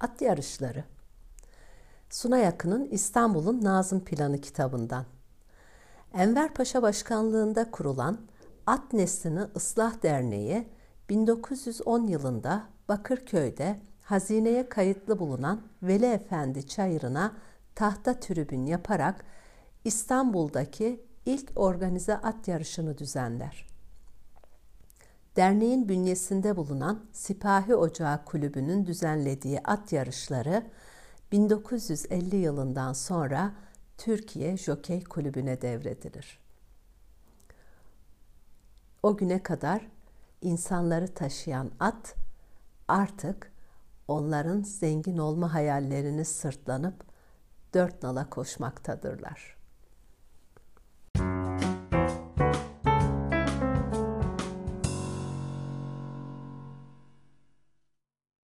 At yarışları. Suna Yakın'ın İstanbul'un Nazım Planı kitabından. Enver Paşa başkanlığında kurulan At Neslini Islah Derneği 1910 yılında Bakırköy'de hazineye kayıtlı bulunan Veli Efendi çayırına tahta tribün yaparak İstanbul'daki ilk organize at yarışını düzenler. Derneğin bünyesinde bulunan Sipahi Ocağı Kulübü'nün düzenlediği at yarışları 1950 yılından sonra Türkiye Jokey Kulübü'ne devredilir. O güne kadar insanları taşıyan at artık onların zengin olma hayallerini sırtlanıp dört nala koşmaktadırlar.''